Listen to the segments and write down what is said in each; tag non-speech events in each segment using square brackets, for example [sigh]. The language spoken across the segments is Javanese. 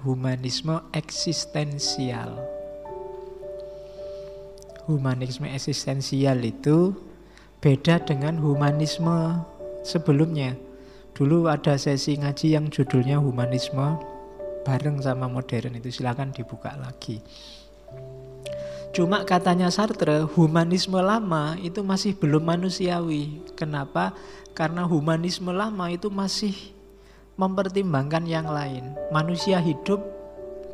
humanisme eksistensial. Humanisme eksistensial itu beda dengan humanisme sebelumnya. Dulu ada sesi ngaji yang judulnya humanisme bareng sama modern itu silakan dibuka lagi. Cuma katanya Sartre, humanisme lama itu masih belum manusiawi. Kenapa? Karena humanisme lama itu masih mempertimbangkan yang lain. Manusia hidup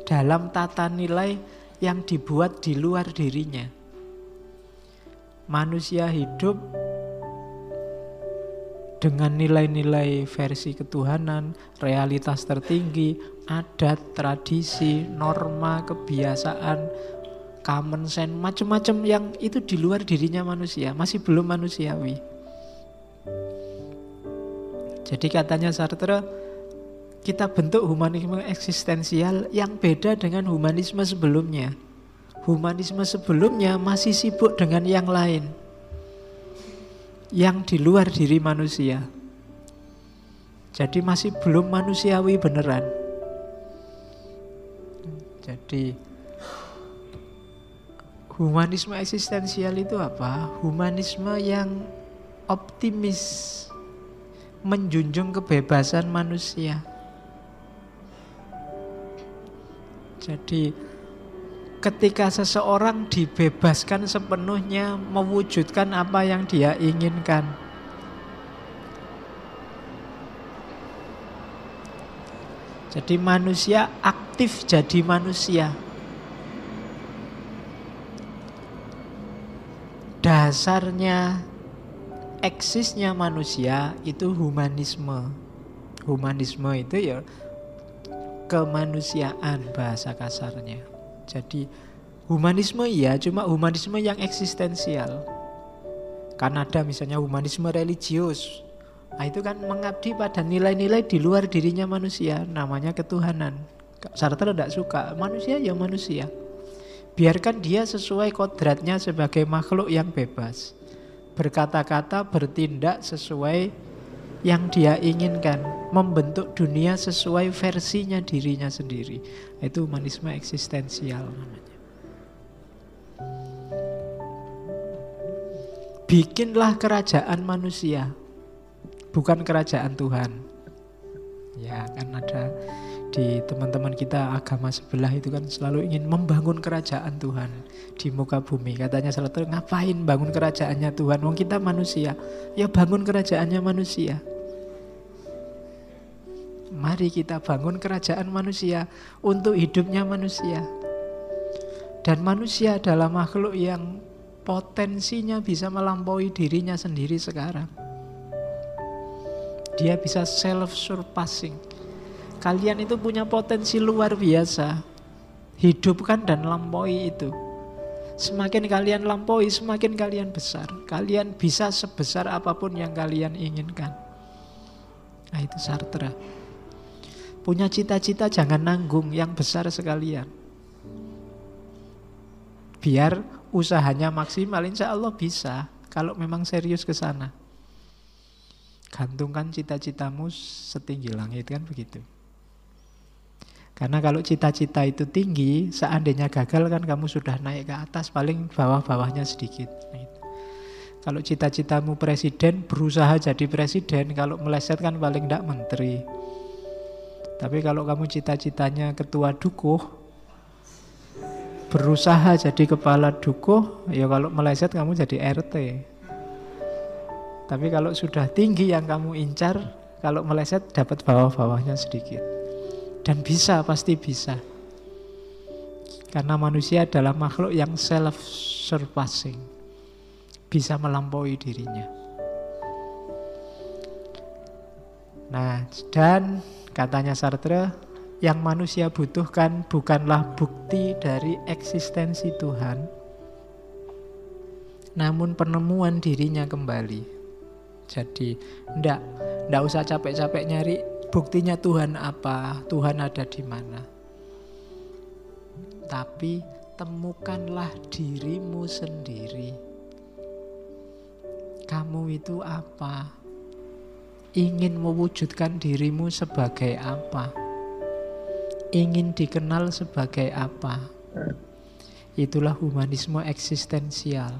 dalam tata nilai yang dibuat di luar dirinya. Manusia hidup dengan nilai-nilai versi ketuhanan, realitas tertinggi, adat, tradisi, norma, kebiasaan, common sense, macam-macam yang itu di luar dirinya manusia, masih belum manusiawi. Jadi katanya Sartre, kita bentuk humanisme eksistensial yang beda dengan humanisme sebelumnya. Humanisme sebelumnya masih sibuk dengan yang lain. Yang di luar diri manusia. Jadi masih belum manusiawi beneran. Jadi Humanisme eksistensial itu apa? Humanisme yang optimis, menjunjung kebebasan manusia. Jadi ketika seseorang dibebaskan sepenuhnya mewujudkan apa yang dia inginkan. Jadi manusia aktif jadi manusia. dasarnya eksisnya manusia itu humanisme. Humanisme itu ya kemanusiaan bahasa kasarnya. Jadi humanisme iya, cuma humanisme yang eksistensial. Kan ada misalnya humanisme religius. Nah, itu kan mengabdi pada nilai-nilai di luar dirinya manusia, namanya ketuhanan. Sartre tidak suka, manusia ya manusia. Biarkan dia sesuai kodratnya sebagai makhluk yang bebas. Berkata-kata, bertindak sesuai yang dia inginkan. Membentuk dunia sesuai versinya dirinya sendiri. Itu humanisme eksistensial namanya. Bikinlah kerajaan manusia, bukan kerajaan Tuhan. Ya, kan ada di teman-teman kita agama sebelah itu kan selalu ingin membangun kerajaan Tuhan di muka bumi. Katanya selalu ngapain bangun kerajaannya Tuhan? Wong kita manusia. Ya bangun kerajaannya manusia. Mari kita bangun kerajaan manusia untuk hidupnya manusia. Dan manusia adalah makhluk yang potensinya bisa melampaui dirinya sendiri sekarang. Dia bisa self surpassing Kalian itu punya potensi luar biasa. Hidupkan dan lampaui itu. Semakin kalian lampaui, semakin kalian besar. Kalian bisa sebesar apa pun yang kalian inginkan. Nah itu Sartre. Punya cita-cita jangan nanggung yang besar sekalian. Biar usahanya maksimal, insya Allah bisa. Kalau memang serius ke sana. Gantungkan cita-citamu setinggi langit kan begitu. Karena kalau cita-cita itu tinggi, seandainya gagal kan kamu sudah naik ke atas, paling bawah-bawahnya sedikit. Kalau cita-citamu presiden, berusaha jadi presiden, kalau meleset kan paling tidak menteri. Tapi kalau kamu cita-citanya ketua dukuh, berusaha jadi kepala dukuh, ya kalau meleset kamu jadi RT. Tapi kalau sudah tinggi yang kamu incar, kalau meleset dapat bawah-bawahnya sedikit. Dan bisa, pasti bisa. Karena manusia adalah makhluk yang self-surpassing. Bisa melampaui dirinya. Nah, dan katanya Sartre, yang manusia butuhkan bukanlah bukti dari eksistensi Tuhan, namun penemuan dirinya kembali. Jadi, ndak, ndak usah capek-capek nyari Buktinya Tuhan apa? Tuhan ada di mana? Tapi temukanlah dirimu sendiri. Kamu itu apa? Ingin mewujudkan dirimu sebagai apa? ingin dikenal sebagai apa. Itulah humanisme eksistensial.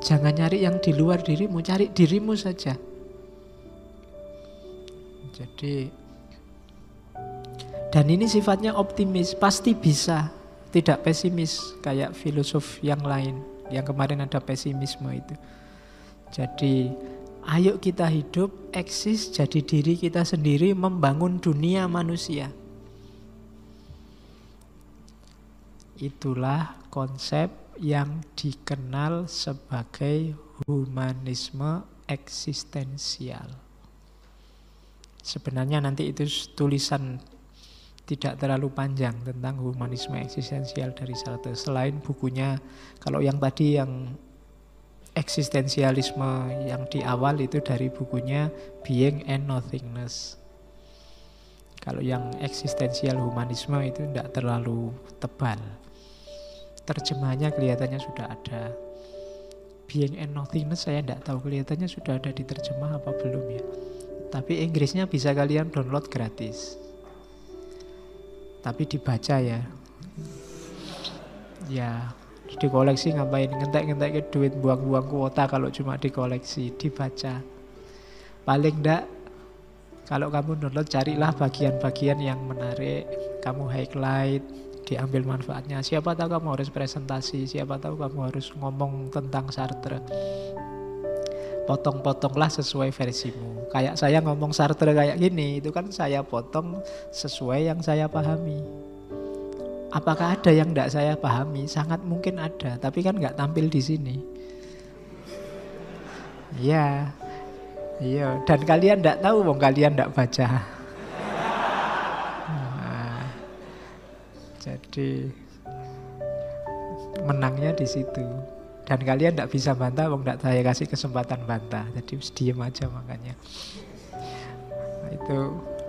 Jangan nyari yang di luar dirimu, cari dirimu saja. Jadi dan ini sifatnya optimis, pasti bisa, tidak pesimis kayak filosof yang lain yang kemarin ada pesimisme itu. Jadi ayo kita hidup, eksis jadi diri kita sendiri membangun dunia manusia. Itulah konsep yang dikenal sebagai humanisme eksistensial. Sebenarnya nanti itu tulisan tidak terlalu panjang tentang humanisme eksistensial dari Sartre. Selain bukunya, kalau yang tadi yang eksistensialisme yang di awal itu dari bukunya Being and Nothingness. Kalau yang eksistensial humanisme itu tidak terlalu tebal. Terjemahnya kelihatannya sudah ada. Being and Nothingness saya tidak tahu kelihatannya sudah ada di terjemah apa belum ya. Tapi Inggrisnya bisa kalian download gratis. Tapi dibaca ya. Ya di koleksi ngapain? Ngentek-ngentek ke duit buang-buang kuota kalau cuma di koleksi dibaca. Paling ndak kalau kamu download carilah bagian-bagian yang menarik. Kamu highlight diambil manfaatnya. Siapa tahu kamu harus presentasi siapa tahu kamu harus ngomong tentang Sartre potong-potonglah sesuai versimu. Kayak saya ngomong Sartre kayak gini, itu kan saya potong sesuai yang saya pahami. Apakah ada yang tidak saya pahami? Sangat mungkin ada, tapi kan nggak tampil di sini. Iya, iya. Dan kalian tidak tahu, wong kalian tidak baca. Nah, jadi menangnya di situ dan kalian tidak bisa bantah wong tidak saya kasih kesempatan bantah. Jadi diem aja makanya. Nah, itu.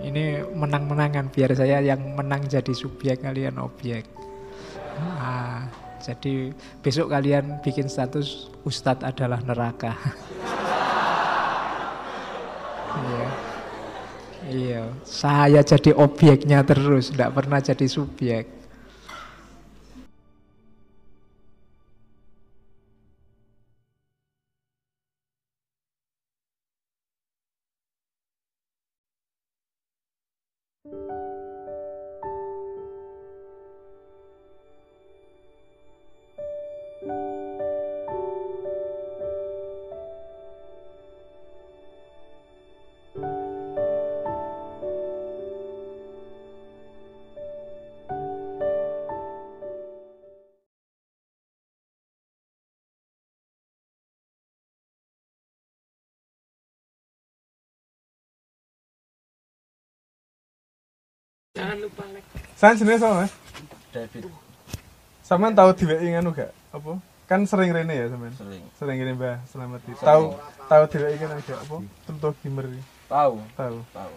Ini menang-menangan biar saya yang menang jadi subjek kalian objek. Nah, jadi besok kalian bikin status Ustadz adalah neraka. [laughs] Iya. Iya. Saya jadi objeknya terus tidak pernah jadi subjek Jangan lupa like. Saya jenenge sama Mas. David Sampean tahu diweki nganu gak? Apa? Kan sering rene ya sampean. sering. Sering gini Mbah Selamat. Tahu tahu diweki kan gak apa? Tentu gimer. iki. Tahu, Tahu. tahu.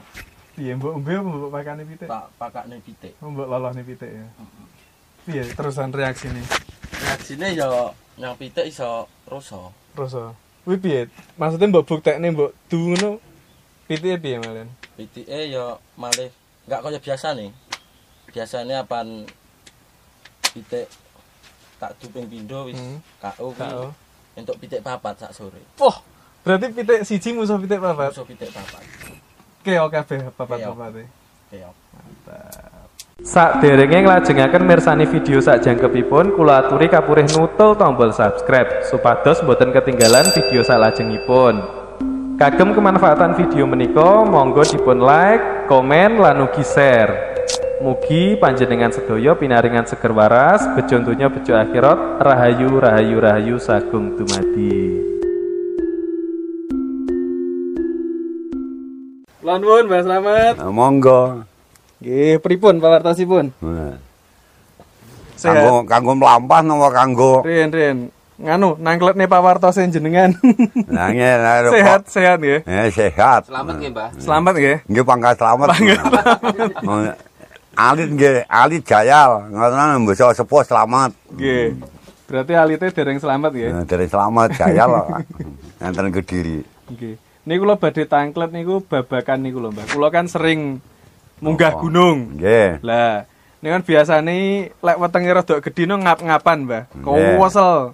Piye mbok umbe apa mbok pakane pitik? Tak pakakne pitik. Oh, Mbok lolohne pitik ya. Piye terusan reaksine? Reaksine ya yang pitik iso rusak. Rasa. Kuwi piye? Maksudnya mbok buktekne mbok du ngono pitike piye malen? Pitike ya malih enggak kaya biasa nih. Biasanya apaan pitik tak duping pindho wis Hmm. KO kuwi KO. entuk pitik papat sak sore. Wah, berarti pitik siji musuh pitik papat. Musuh pitik papat. Keo kabeh papat-papate. Keok. Sak derenge nglajengaken mirsani video sak jangkepipun kula aturi kapurih nutul tombol subscribe supados boten ketinggalan video salajengipun. Kagem kemanfaatan video menika monggo dipun like, komen lan ugi share. Mugi panjenengan sedaya pinaringan seger waras, bejo donya bejo akhirat, rahayu rahayu rahayu sagung dumadi. Lan nuwun Mbah Slamet. Nah, monggo. Nggih, pripun pawartosipun? Nah. Kanggo kanggo mlampah napa kanggo Rin, Rin. Nganu, nangkletne pawartos jenengan. [laughs] Nah, nggih, nah, sehat, sehat nggih. Eh, sehat. Selamat nggih, Mbah. Selamat nggih. Nggih pangkat selamat. Oh, Alit nggih, alit jayal. Ngoten mbasa sepuh selamat. Nggih. Berarti alite dereng selamat nggih. Nah, dari selamat jayal enten Kediri. Nggih. Niku kula badhe tangklet niku babakan niku lho, Mbah. Kula kan sering munggah Napa? gunung. Nggih. Lah, ini kan biasane lek wetenge rada gedhe no ngap-ngapan, Mbah. Nggih. Kowesel.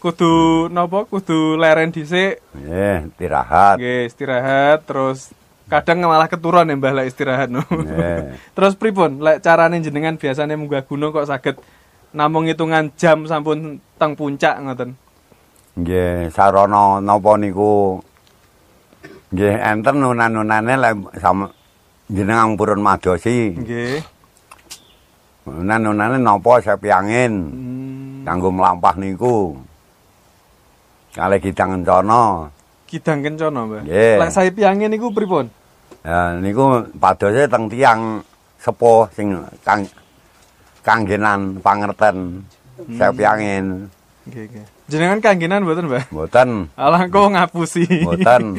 Kudu napa? Kudu leren dhisik, Nggih, istirahat. nggih istirahat terus kadang malah keturun ya Mbah lek istirahat no. Nggih. [laughs] terus pripun lek carane jenengan biasane munggah gunung kok saged namung hitungan jam sampun teng puncak ngoten. Nggih, sarana napa niku nggih enten nunan-nunane lek sama jenengan purun madosi. Nggih. Nunan-nunane napa sepiangin Hmm, kanggo mlampah niku. Kale kidang kencana. kidang kencana, Mbah. Lek saya piange niku pripun? Ya niku padose teng tiang sepuh sing kang kanggenan pangerten sepiangin. Nggih, nggih. Jenengan kanggenan mboten, Mbah? Mboten, Alah kok ngapusi. mboten.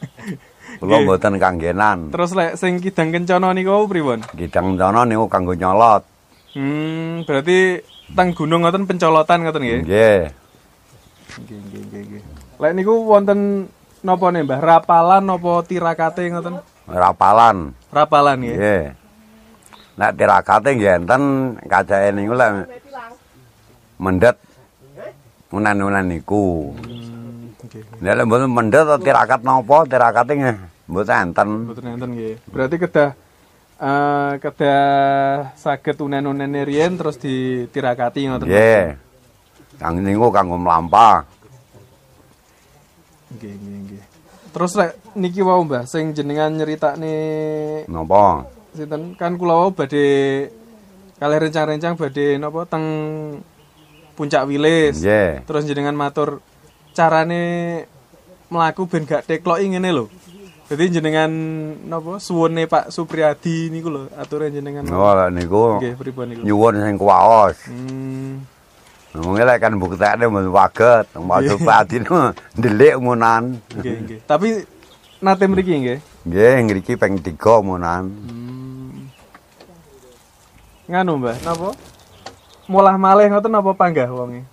[laughs] Kula mboten kanggenan. Terus lek sing kidang kencana niku pripun? Kidang kencana niku kanggo nyolot. Hmm, berarti teng gunung ngoten pencolotan ngoten. Nggih. Nggih, nggih, nggih, nggih. Lek niku wonten napa nih, Mbah? Rapalan napa tirakate ngoten? Rapalan. Rapalan nggih. Nggih. Nek tirakate nggih enten kacake niku lek mendet unan-unan niku. Hmm. Nek lek mboten mendet atau tirakat napa tirakate nggih mboten enten. Mboten enten nggih. Berarti kedah eh kedah saged unen-unene riyen terus ditirakati ngoten. Nggih. Kang niku kanggo mlampah. Nggih, nggih, nggih. Terus lek niki wau Mbah sing jenengan nyeritakne Napa? sinten kan kula wau badhe kalih rencang-rencang badhe napa teng puncak wilis. Nggih. Terus jenengan matur carane mlaku ben gak tekloki ngene lho. Jadi jenengan napa suwune Pak Supriyadi niku lho aturan jenengan. Oh, niku Nggih, pripun niku? nyuwun sing kuwaos. Hmm. Ngomongnya lek kan buktekne mboten waget, maksud padi niku ndelik munan. Nggih, nggih. Tapi nate mriki nggih. Nggih, ngriki ping 3 munan. Hmm. Nganu Mbah, napa? Mulah malih ngoten napa panggah wonge?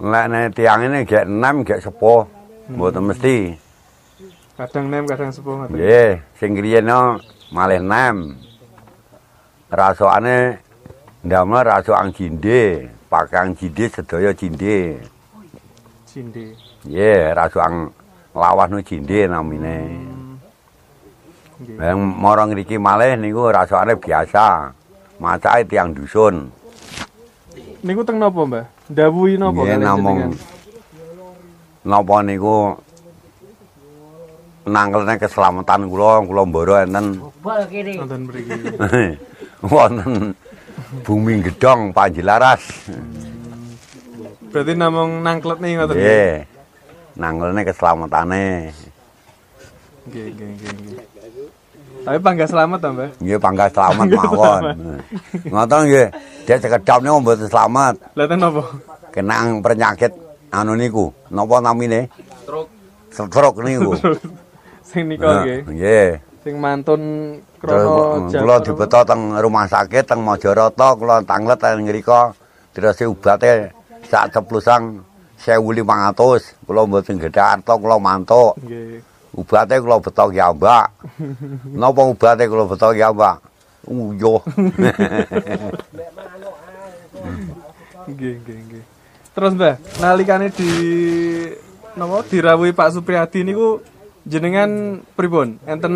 Lek nek tiang ini gek 6 gek sepuh. Mboten mesti. Kadang nem, kadang sepuh ngoten. Nggih, sing griyene malih 6. Rasane ndamel rasukan jinde, pakang jinde sedaya jinde. Sindi. Nggih, rasukan lawas nu jinde namine. Nggih. Yang mara ngriki malih niku rasane biasa. Macake tiang dusun. Niku teng napa, Mbah? Ndawuhi napa Nggih kalih namung napa niku nangkelne keselamatan kula kula mboro enten Nonton mriki. [laughs] wonten bumi gedhong Panjelaras. Berarti namung nangkletne ngoten. Nggih. Nangkelne keselamatane. Nggih, nggih, nggih, nggih. Tapi panggah selamat ta, Mbah? Nggih pangga selamat mawon. Ngoten nggih. Dia cekedhap niku mboten selamat. Lah ten napa? Kenang penyakit anu niku. Napa namine? Truk Stroke niku. [laughs] Sing nika nggih. Nggih. Sing mantun krono kula dibeto teng rumah sakit teng Majarata kula tanglet teng ngrika terus obate sak ceplusang 1500 kula mboten gedhe arta kula mantuk. Nggih. ubate kula beto ki ambak. [laughs] Napa ubate kula beto ki ambak? Uyuh. [laughs] Nggih, nggih, nggih. Terus Mbah, nalikane di napa dirawuhi Pak Supriyadi niku jenengan pripun? Enten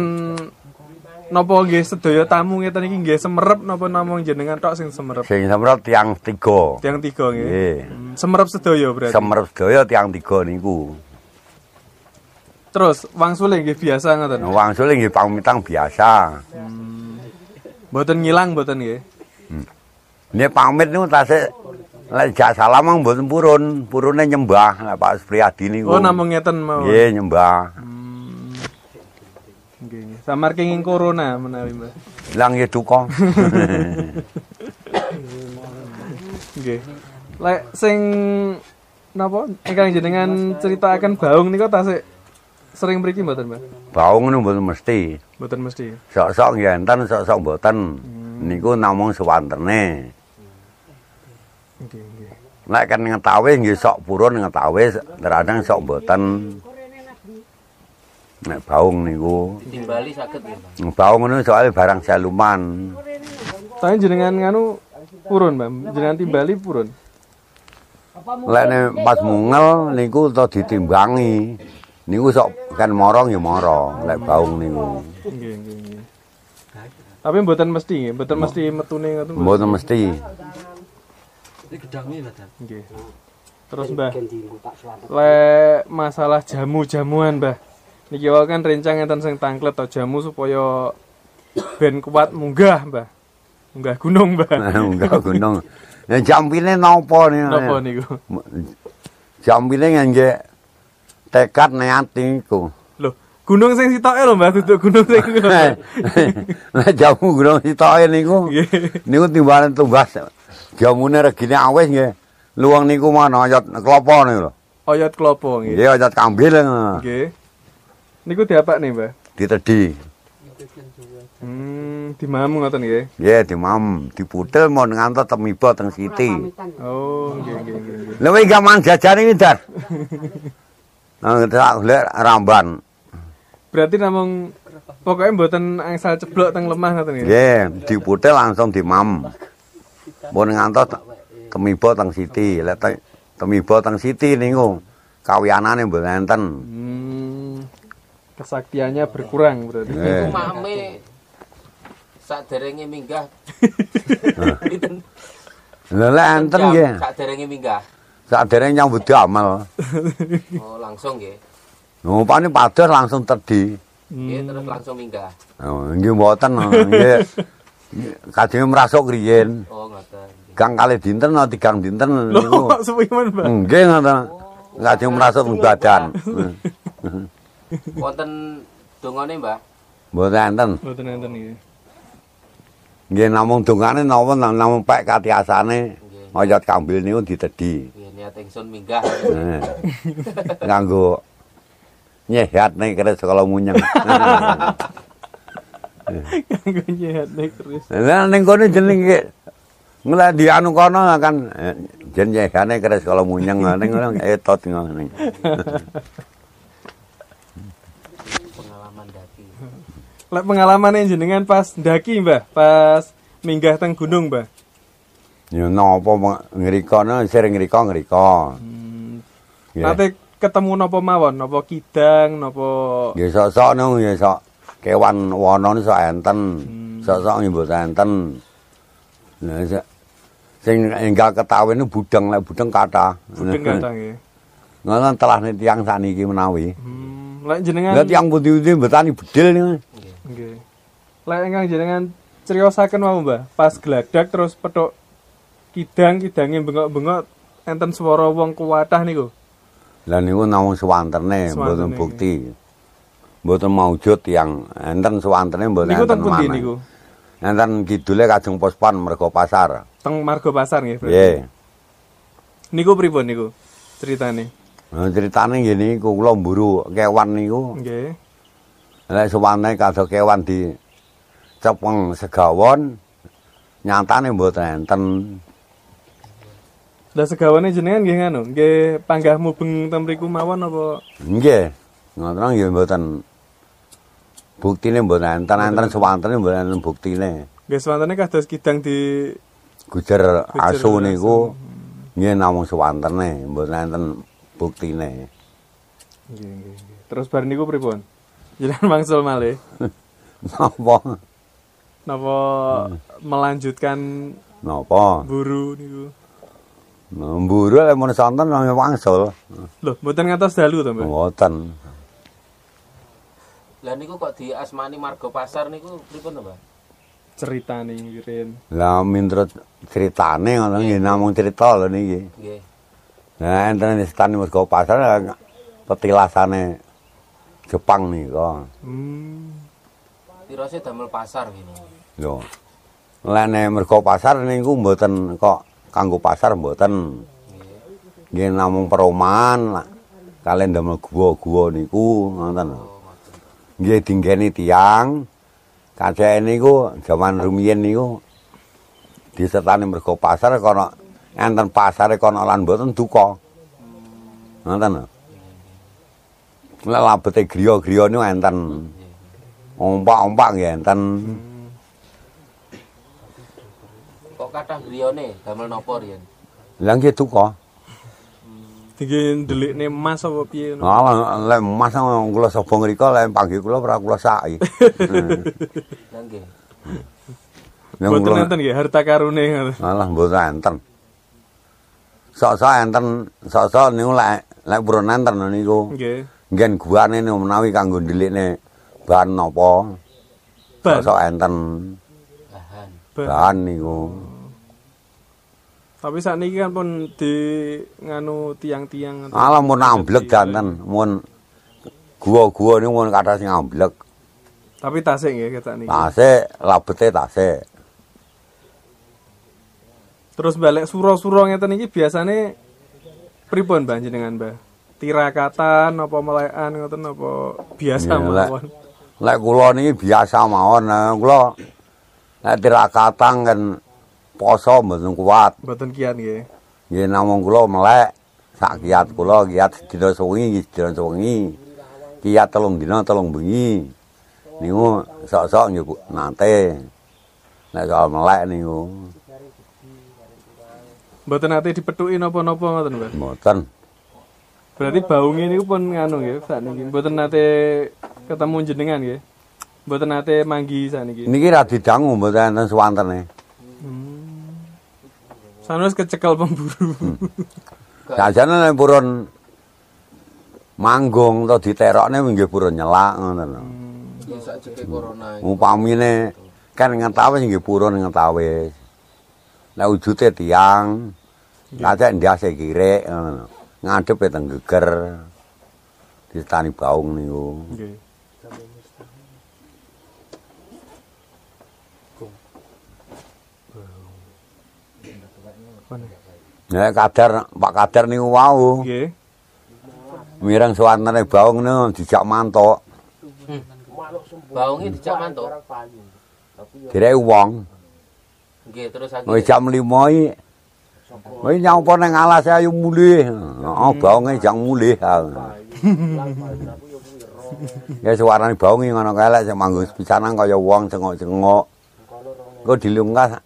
napa nggih sedaya tamu ngeten iki nggih semerep napa namung jenengan tok sing semerep? sing semrep tiang tiga Tiang tiga nggih. nggih Hmm, Semerep sedaya berarti. semrep sedaya tiang tiga niku Terus wangsule nggih biasa ngoten. wangsul nggih pamitan biasa Mboten ngilang mboten nggih. Ini pamit niku tasik lek jak salam mboten purun, purune nyembah lek Pak Supriyadi niku. Oh namung ngeten mawon. Nggih nyembah. Hmm. Samar kenging corona menawi Mbah. Ilang nggih duka. Nggih. Lek sing napa ingkang jenengan ceritakan baung nika tasik sering mriki mboten, Mbah? Baung niku mboten mesti. Mboten mesti. Sok-sok nggih enten, sok-sok mboten. Niku namung sewantene. Nggih, nggih. Lek kan ngetawi nggih sok purun ngetawi, terkadang sok mboten. Nek baung niku. Ditimbali saged ya, Pak. Baung niku soalnya barang seluman. Tapi jenengan nganu purun, Mbak. Jenengan timbali purun. Lek nek pas mungel niku to ditimbangi. Niku sok kan morong ya moro lek baung niku. Nggih, nggih, nggih. Tapi mboten mesti nggih, mboten mesti metune ngoten. Mboten mesti. Nggih. Terus Mbah, lek masalah jamu-jamuan Mbah. Niki wae kan rencang enten sing tangklet to jamu supaya ben kuat munggah Mbah. Munggah gunung Mbah. [laughs] Enggak gunung. Ya jampine napa niku? Napa niku? Jampine ngangge tekad niat niku. Loh, gunung sing sitoke lho Mbah, duduk gunung sing. Nek [laughs] jamu gunung sitoke niku. Niku timbalan tumbas. Jamune regine awis nggih. Luwang niku mana oyot klopo niku lho. Oyot klopo nggih. Nggih oyot kambil Nggih. Niku diapak nih, Mbah? ditedi. Hmm, dimamu ngoten nggih. Nggih dimam diputel mau ngantos temiba teng siti. Oh, nggih nggih nggih. Lha iki gaman jajane iki, Dar. [laughs] Golek ramban. Berarti namung pokoknya mboten angsal ceblok teng lemah ngoten nggih. Nggih, diputel langsung dimam. Mau ngantos temiba teng siti. Lek te- temiba teng siti niku kawiyanane mboten enten. Hmm, kesaktiannya berkurang berarti. Nggih. Mame saderenge minggah. Lek enten nggih. Saderenge minggah. Sadereng nyambut damel. Oh, langsung nggih. Ngumpane pados langsung tedi. Nggih, terus langsung minggah. Oh, nggih mboten nggih. Kadang merasuk riyen. Oh, ngoten. Gang kali dinten atau tigang dinten niku. kok suwi men, Mbah? Nggih ngoten. Kadang merasuk badan. [laughs] Wonten dongane, Mbah? Mboten enten. Mboten enten nggih. Nggih namung dongane napa namung pek katiasane Nggih. oyot kambil niku ditedi. Nggih, niat ingsun minggah. Nganggo nyehat nih kira sekolah munyeng. Kanggo nyehat nek terus. Lah ning kono jeneng ki ngela di anu kono kan eh, jen nyehane kira sekolah munyeng ning etot ngono. Pengalaman daki. Lek pengalaman jenengan pas ndaki, Mbah, pas minggah teng gunung, Mbah. Ya napa meng- ngrikono sering ngriko ngriko. Hmm, Nggih. Nate ketemu napa mawon, napa kidang, napa Nggih sok-sok niku nggih sok kewan wana niku sok enten. Hmm. Sok-sok nggih mboten enten. Se- sing enggal ketawi niku budeng lek budeng kathah. budeng kata nggih. Ngono telahne tiyang saniki menawi. Hmm, lek jenengan Lah tiyang putih-putih mbetani bedil niku. Nggih. Lek ingkang jenengan criosaken wau, Mbah, pas gladak terus petuk kidang kidange bengok-bengok enten swara wong kuwatah niku. Lah niku namung sewantene mboten bukti. Mboten maujud tiyang enten sewantene mboten enten maneh. niku? Enten kidule Kajeng Pospan Mergo Pasar. Teng Margo Pasar nggih. berarti. Nggih. Niku pripun niku ceritane? Nah, ceritane ngene iku kula mburu kewan niku. Nggih. Lek sewantene kados kewan di cepeng segawon nyatane mboten enten. Lah segawane jenengan nggih nganu, nggih panggah mubeng ten mriku mawon apa Nggih. Ngoten nggih mboten buktine mboten enten enten sewantene mboten enten buktine. nggih swantene kados kidang di Gujer asu niku nggih namung sewantene mboten enten buktine. nggih. nggih. Terus bar niku pripun? Jenengan mangsul malih [laughs] Napa? napa melanjutkan Napa? buru niku? Mburu lek mun sonten nang wangsul. Loh, mboten ngantos dalu to, Mbak? Mboten. Lah niku kok diasmani Margo Pasar niku pripun to, Mbah? Ceritane ngirin. Lah miturut critane ngono nggih namung crita lho niki. Nggih. Nah enten istane mergo pasar petilasane Jepang nika. Hmm. Tirose damel pasar gini. Lho. Lene mergo pasar niku mboten kok kanggo pasar mboten. Nggih. Namung perumahan lah. Kalian damel gua-gua niku ngoten. Nggih dinggeni tiyang. Kacake niku jaman rumiyin niku disertani mergo pasar kono enten pasare kono lan mboten duka. Ngoten lho. Labete griya-griya niku enten. Ompak-ompak nggih enten. Kok kathah griyane damel napa riyen? Lah nggih duka. Tinggi ndelikne emas apa piye ngono. Lah lek mas kula sapa ngrika lek panggih kula ora kula saki. Lah nggih. Mboten enten nggih harta karune. Alah mboten enten. Sok-sok enten, sok-sok niku lek lek purun enten niku. Nggih. Ngen guane menawi kanggo ndelikne bahan napa. Sok-sok enten Bahan. Ban. bahan niku. Tapi saat ini kan pun di nganu tiang-tiang. Alah mun amblek danten, mun gua-gua niku mun kathah sing amblek. Tapi tasik nggih ketak niki. Tasik, labete tasik. Terus balik suro-suro ngeten iki biasane pripun Mbah jenengan Mbah? Tirakatan apa melekan ngoten apa biasa Ya, lek- mawon? Lek kula niki biasa mawon, nah, kula lek tirakatan kan poso mboten kuat. Mboten kian nggih. Nggih namung kula melek sak kiat kula kiat sedina sewengi sedina sewengi. Kiat telung dina telung bengi. Niku sok-sok nggih Bu, nate. Nek soal melek niku Mboten nate dipethuki napa-napa ngoten Mbah. mboten. Berarti baunge niku pun nganu nggih sakniki. Mboten nate ketemu jenengan nggih. Mboten nate manggi sakniki. Niki ra didangu mboten enten swantene. Sanus kecekel pemburu. Sajane nek purun manggung to diterokne nggih purun nyelak ngoten. Sakjeke corona. Upamine kan ngetawis nggih purun ngetawis. Nek wujute tiang, ngajak ndase kirek ngono. Ngadepe teng geger. Ditani baung niku. Nggih. Nek kadar Pak Kadar niku wau Nggih. mireng suwantene baung niku dijak mantuk. Baunge dijak mantuk. Direk wong. Nggih, terus Wis akhirnya jam 5 iki. Wis nyapa ning alas ayo mulih. Heeh, baunge jang mulih. Ya suarane baung iki ngono kae lek sing manggung pisanan kaya wong cengok-cengok. Engko dilungkas.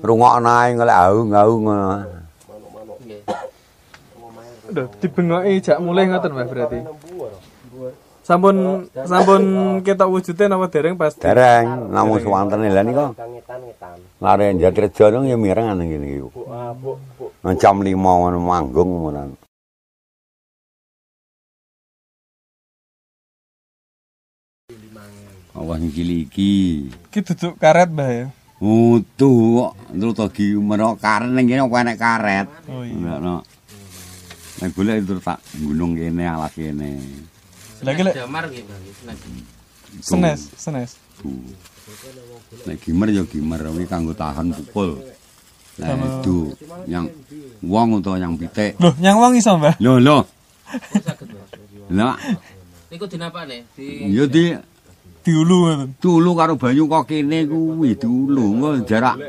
Rungokno ae golek aung-aung ngono. nggih. Udah dibengoki jak mulai ngoten Mbah berarti. Sampun sampun ketok wujude napa dereng pas di- Dereng namung suwantene lha niku. Lare Jatrejo nang ya mireng ana ngene iki. Nang jam 5 ngono manggung ngono. Awas iki Iki duduk karet Mbah ya. Utuh kok terus to gimana karet ning kene apa enek karet. Oh iya. Nek golek terus tak gunung kene alas kene. Lagi lek Damar nggih, Bang. Senes. senes, senes. Nek gimer ya gimer iki kanggo tahan pukul. Lah itu yang wong utawa yang pitik. Loh, nyang wong iso Mbah. Lho lho. Lah Niku dinapane? Di ya di Diulu ngoten. dulu karo banyu kok kene kuwi kok jarak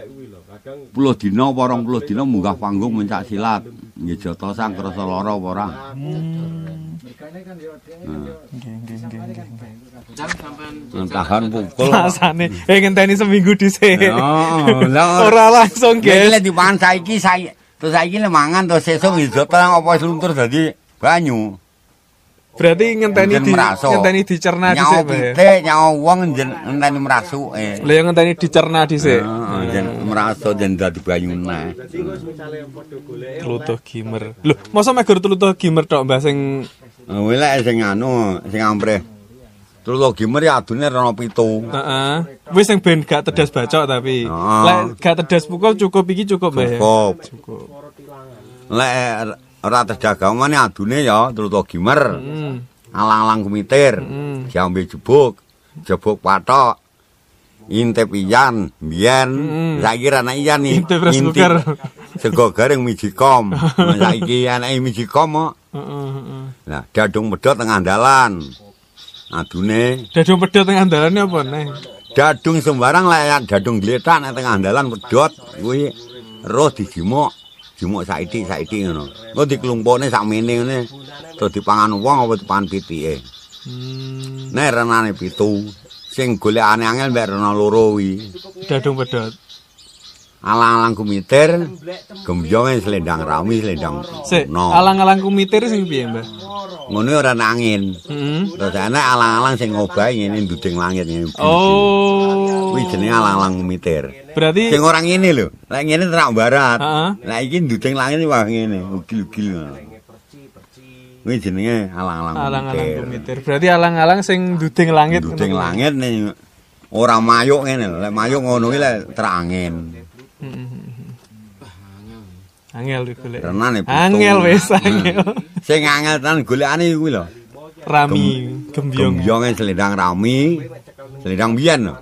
10 dina apa 20 dina munggah panggung mencak silat. Nggih jata sang krasa lara apa ora. Nah, Tahan pukul. Rasane eh ngenteni seminggu dhisik. Oh, lah [laughs] Ora langsung, Iki guys. lek dipangan saiki saiki terus saiki lek mangan terus sesuk ngidoto apa luntur dadi banyu. Berarti ngenteni di ngenteni dicerna Nyawa dhisik, ya? pitik, nyawa wong ngenteni merasuke. Lah yang ngenteni dicerna dhisik. Heeh, njen meraso njen dadi banyu neh. Tlutuh gimer. Loh, masa megur tlutuh gimer tok Mbah sing lek sing anu, sing ampreh. Terus gimer ya adune rono pitu. Heeh. Wis sing ben gak tedas bacok tapi. Lek gak tedas pukul cukup iki cukup Mbah ya. Cukup. Cukup. Lek ora terdagamane adune ya terus gimer. Hmm. Alang-alang kumitir. Hmm. Diambil jebuk, jebuk patok. Intip iyan, biyen Hmm. saiki ra ana iyan nih. Intip cooker. Sego goreng mijikom. saiki [laughs] anake mijikom kok. Heeh. Nah, dadung medhot tengah dalan. Adune Dadung pedhot teng andalane apa neh? dadung sembarang lah dadung gletak nek tengah dalan medhot kuwi roh dijimuk jumuk saiki saiki ngono. Engko diklumpukne sakmene ngene. Terus dipangan wong apa dipangan pitike. Hmm, Nek renane pitu. Sing golekane angel mbek rena loro kuwi. dadung pedot. Alang-alang kumitir, gembyonge selendang rami, selendang no. alang-alang kumitir sing piye, Mbah? Ngono ora ana angin. Heeh. Terus ana alang-alang sing ngobahi ngene nduding langit ngene. Oh. Kuwi jenenge alang-alang kumitir. Berarti Sing ora ngene lho. Lek ngene terak barat. Heeh. Lah iki nduding langit wah ngene, ugil-ugil. Kuwi jenenge alang-alang alang-alang kumitir. kumitir. Berarti alang-alang sing duding langit. Nduding langit ora mayuk ngene. Lek mayuk ngono kuwi lek terak angin. Angel digolek. Renane pitu. Angel wis angel. Sing angel tenan golekane kuwi lho. Rami, gembyong. Gembyonge selendang rami, selendang biyen lho.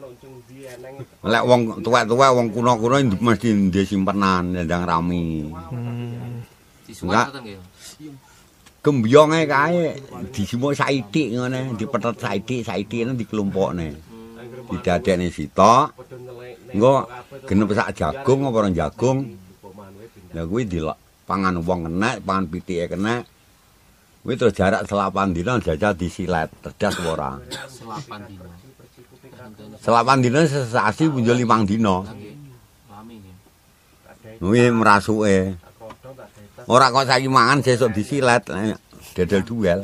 Lek wong tuwek-tuwek wong kuno-kuno ndu- mesti ndek simpenan selendang rami. Hmm. Disuwat nggih. Gembyonge kae disimuk saithik ngene, dipethet saithik, saithik ngono diklumpukne. Didadekne sitok. Engko genep sak jagung apa ora jagung. Lah kuwi dilok pangan wong kena, pangan pitike kena. Kuwi terus jarak selapan dina jajal disilet, terdas ora. Selapan dino. Selapan dina sesasi punjul limang dina. Nggih. Rame nggih. Kuwi merasuke. Ora kok saiki mangan sesuk disilet, eh, dedel duel.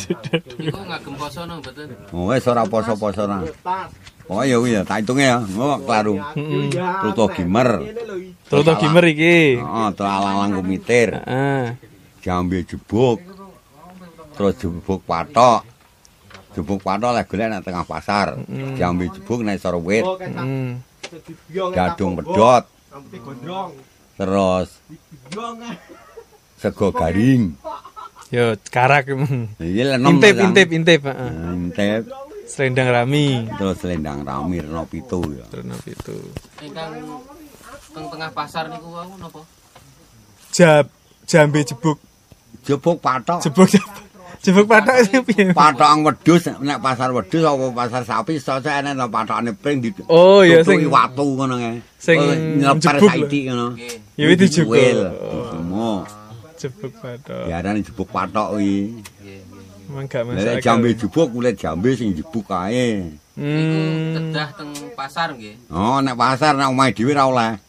Niku ngagem poso nang mboten? Oh, wis ora poso-poso ora. Oh ya kuwi ya, tak hitunge ya. Engko klaru. Heeh. Tuto gimer. Toto gimer iki. Heeh, to alang-alang kumitir. Heeh. Jambe jebuk. Terus jebuk patok. Jebuk patok lek golek nang tengah pasar. Jambe jebuk nang sor wit. Heeh. Gadung pedot. Terus sego garing. Yo karak. Intip intip intip, heeh. Intip. Selendang rami. Terus selendang rami rena pitu ya. Terus itu. Ingkang teng tengah pasar niku wau napa? Jab jambe jebuk. Jebuk patok. Jebuk jebuk patok sing piye? Patokang wedhus nek pasar wedhus apa pasar sapi sose enek to patokane pring di Oh ya tutuki sing watu ngono kae. sing Oh, jebuk saiki ngono. Nggih. Ya wis dijebuk. Jebuk patok. Diarani jebuk patok kuwi. Nggih, masuk Lek akal. jambe jebuk kulit jambe sing jebuk kae. Niku Hmm. kedah teng pasar nggih. Oh, nek pasar nek omahe dhewe ra oleh.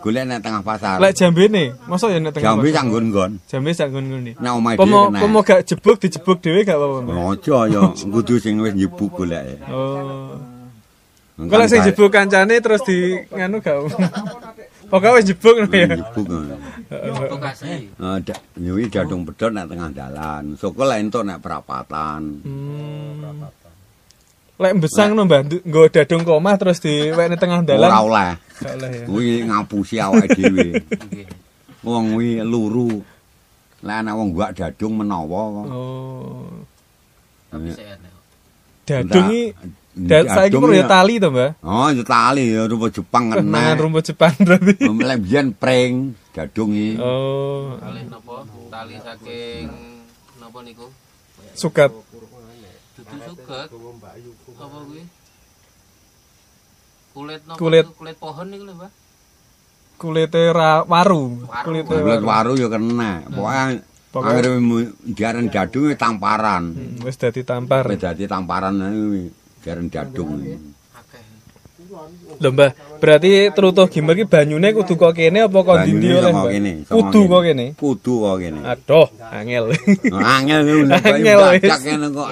Golek nek tengah pasar. Lek jambene, masa ya nek tengah. Jambe sak nggon-nggon. Jambe sak ngene. Nek omahe dhewe Pomo gak jebuk dijebuk dhewe gak apa-apa. Aja ya, kudu sing wis jebuk golek. Oh. Kalau sing jebuk kancane terus di nganu gak. Pokoke wis jebuk ngono ya. Jebuk. ngono. Jebuk asli. Ah, jadung pedhot nek tengah dalan. Soko lek entuk nek perapatan. Hmm. Lek mbesang no Mbah, nggo dadung komah terus diwekne tengah dalan. Ora oleh. Gak oleh ya. Kuwi ngapusi awake dhewe. Nggih. Wong kuwi luru. Lah ana wong gak dadung menawa kok. Oh. Tapi enak. Dadung iki Ndak- da- saiki perlu ya ya- tali to, Mbah. Oh, itu tali ya rupa Jepang kena. rumput Jepang berarti. [laughs] Lek biyen pring dadung iki. Oh, Tali napa? Tali saking napa niku? sukat. Dudu suket. Apa kuwi? Kulit napa? Kulit. Kulit pohon niku lho, Mbak. Kulite ra waru. Kulite Kulit waru. ya kena. Pokoke Pokoke- Akhirnya diaran dadung iki tamparan. Hmm, Wis dadi tampar. Wis dadi tamparan kuwi diaran dadung. Lho Mbah, berarti terutuh gimer ki banyune kudu kok kene apa kok ndi oleh Mbah? Kudu kene. kok kene. Kudu kok kene. Aduh, angel. [laughs] Angel ngono Angel wis. bacak kene kok.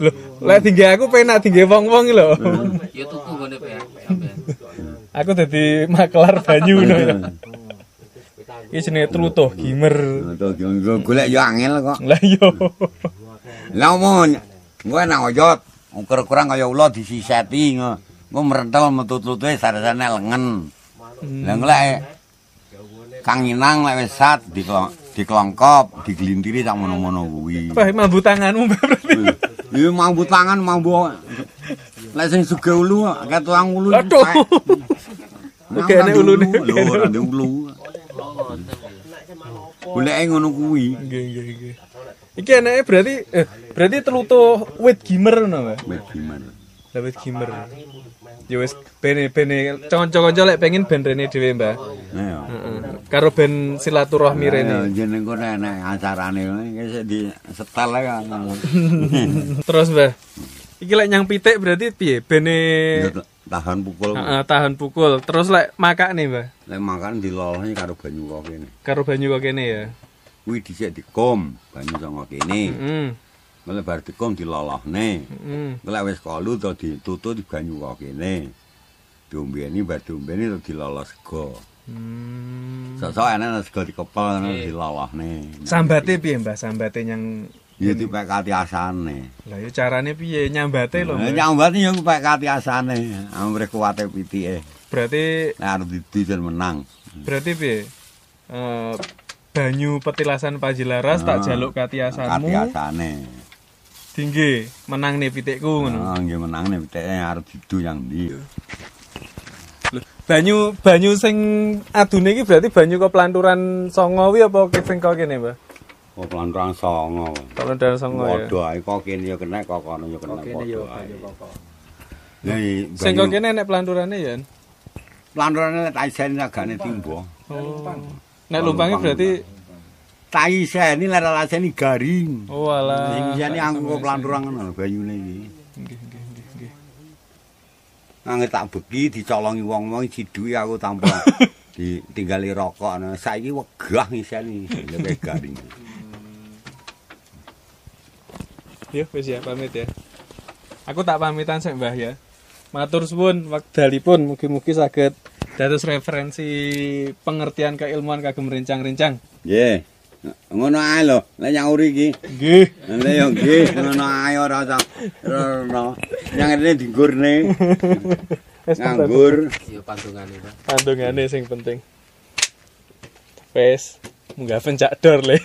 Lho, lek tinggi aku penak tinggi wong-wong lho. [laughs] Ya tuku ngene. Sampeyan. Aku dadi makelar banyu ngono ya. Iki jenenge terutuh gimer. Tuh golek yo angel kok. Lah yo. Lah omong gue nang oyot ukur-ukuran kaya ula disiseti. Engko merentel metu-tutuhe sarasane lengen. Lah nglek Kang Inang lek wis sat dikelongkop, diglintiri sak mono-mono kuwi. Wah, mambu tanganmu berarti. Iki mambu tangan mambu lek sing suge ulu ketuang ulu. Aduh. [laughs] Oke, nek ulune. Lho, ora ndek ulu. Goleke ngono kuwi. Nggih, nggih, nggih. Iki enake berarti eh berarti telutuh wit gimer ngono, Mbah. Wis gimana? Lah wit gimer. Ya wis bene bene kanca-kanca lek pengen ben rene dhewe, Mbah. Nah, ya. Heeh. karo ben silaturahmi Ya rene. jeneng kok enek acarane wis di setel kan. [laughs] Terus Mbah. Iki lek nyang pitik berarti piye? Bene Ya, tahan pukul. Heeh, tahan pukul. Terus lek makak nih, Mbah. Lek makan dilolosnya karo banyu kok kene. Karo banyu kok kene ya. Kuwi dhisik dikom banyu saka kene. Heeh. Mulai bar dikom dilolohne. Heeh. Lek wis kalu to ditutut di banyu kok kene. Diombeni bar diombeni to dilolos sego. Hmm. Sosok enek sego dikepel ngono dilolohne. Sambate piye, Mbah? Sambate nyang Ya dipek katiasane. Lah ya carane piye nyambate lho, Nah, Mbah. nyambat ya kupek katiasane. Amre kuwate pitike. Berarti Nek arep didisen menang. berarti piye? Eh banyu petilasan Pajilaras tak Ah, jaluk katiasanmu. Katiasane. Tinggi menang nih pitikku ngono. Ah, nggih menang nek pitike arep didu yang ndi. Banyu banyu sing adune iki berarti banyu kok pelanturan songo kuwi apa sing kok kene, Mbah? Kok pelantrang songo. Pelanturan songo ya. Padha ae kok kene ya kena kok kono ya kena padha ae. Lah i- Sing kok banyu- kene nek pelanturane ya. Pelanturane tak iseni agane timbo. Oh. Nek lumpange berarti Tak iseni lek ora iseni garing. oh alah. Sing iseni anggo kok pelanturang ngono banyune iki. Nggih, nggih, nggih, nggih. Nangge tak beki dicolongi wong-wong ciduki aku tanpa [laughs] ditinggali rokok. Nah, saiki wegah ngiseni lek garing. Yo wis ya pamit ya. Aku tak pamitan sik Mbah ya. Matur suwun wekdalipun mugi-mugi saged dados referensi pengertian keilmuan kagem rencang-rencang. Nggih. Ngono ae lho, lek nyauri iki. Nggih. Lek yo nggih, ngono ae ora usah. Ora. Yang rene digurne. Wis Nganggur. Iya pandungane, Pak. Pandungane sing penting. Wes, munggah pencak dor le.